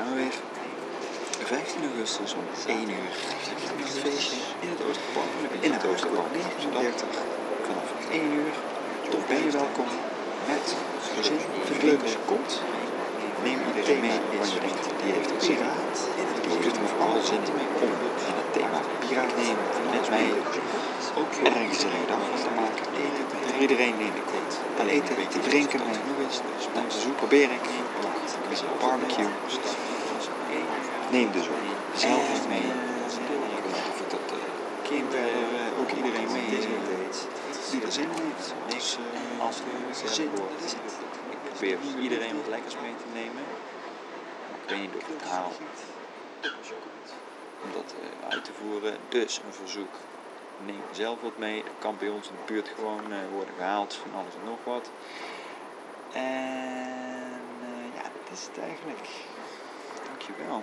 gaan we weer. 15 augustus om 1 uur. Het feestje in het Oosterpark. In het Oosterpark. 39. Vanaf 1 uur. Tot ben je welkom. Met gezin. Je komt. Neem iedereen mee waarvan je denkt, die heeft zin in. Die heeft er alle zin in om in het thema piraat nemen. Net mij ook er een dag van te maken. Voor iedereen neem ik wat aan eten, te drinken. En te zoeken probeer ik. Barbecue. Neem dus ook zelf wat mee. Ik weet of ik dat uh, kind uh, ook iedereen mee die er zin in heeft. Dus uh, als er zin Ik probeer iedereen wat lekkers mee te nemen. Ik weet niet of ik het haal om dat uit te voeren. Dus een verzoek. Neem zelf wat mee. Dat kan bij ons in de buurt gewoon worden gehaald van alles en nog wat. En is eigenlijk. Dankjewel.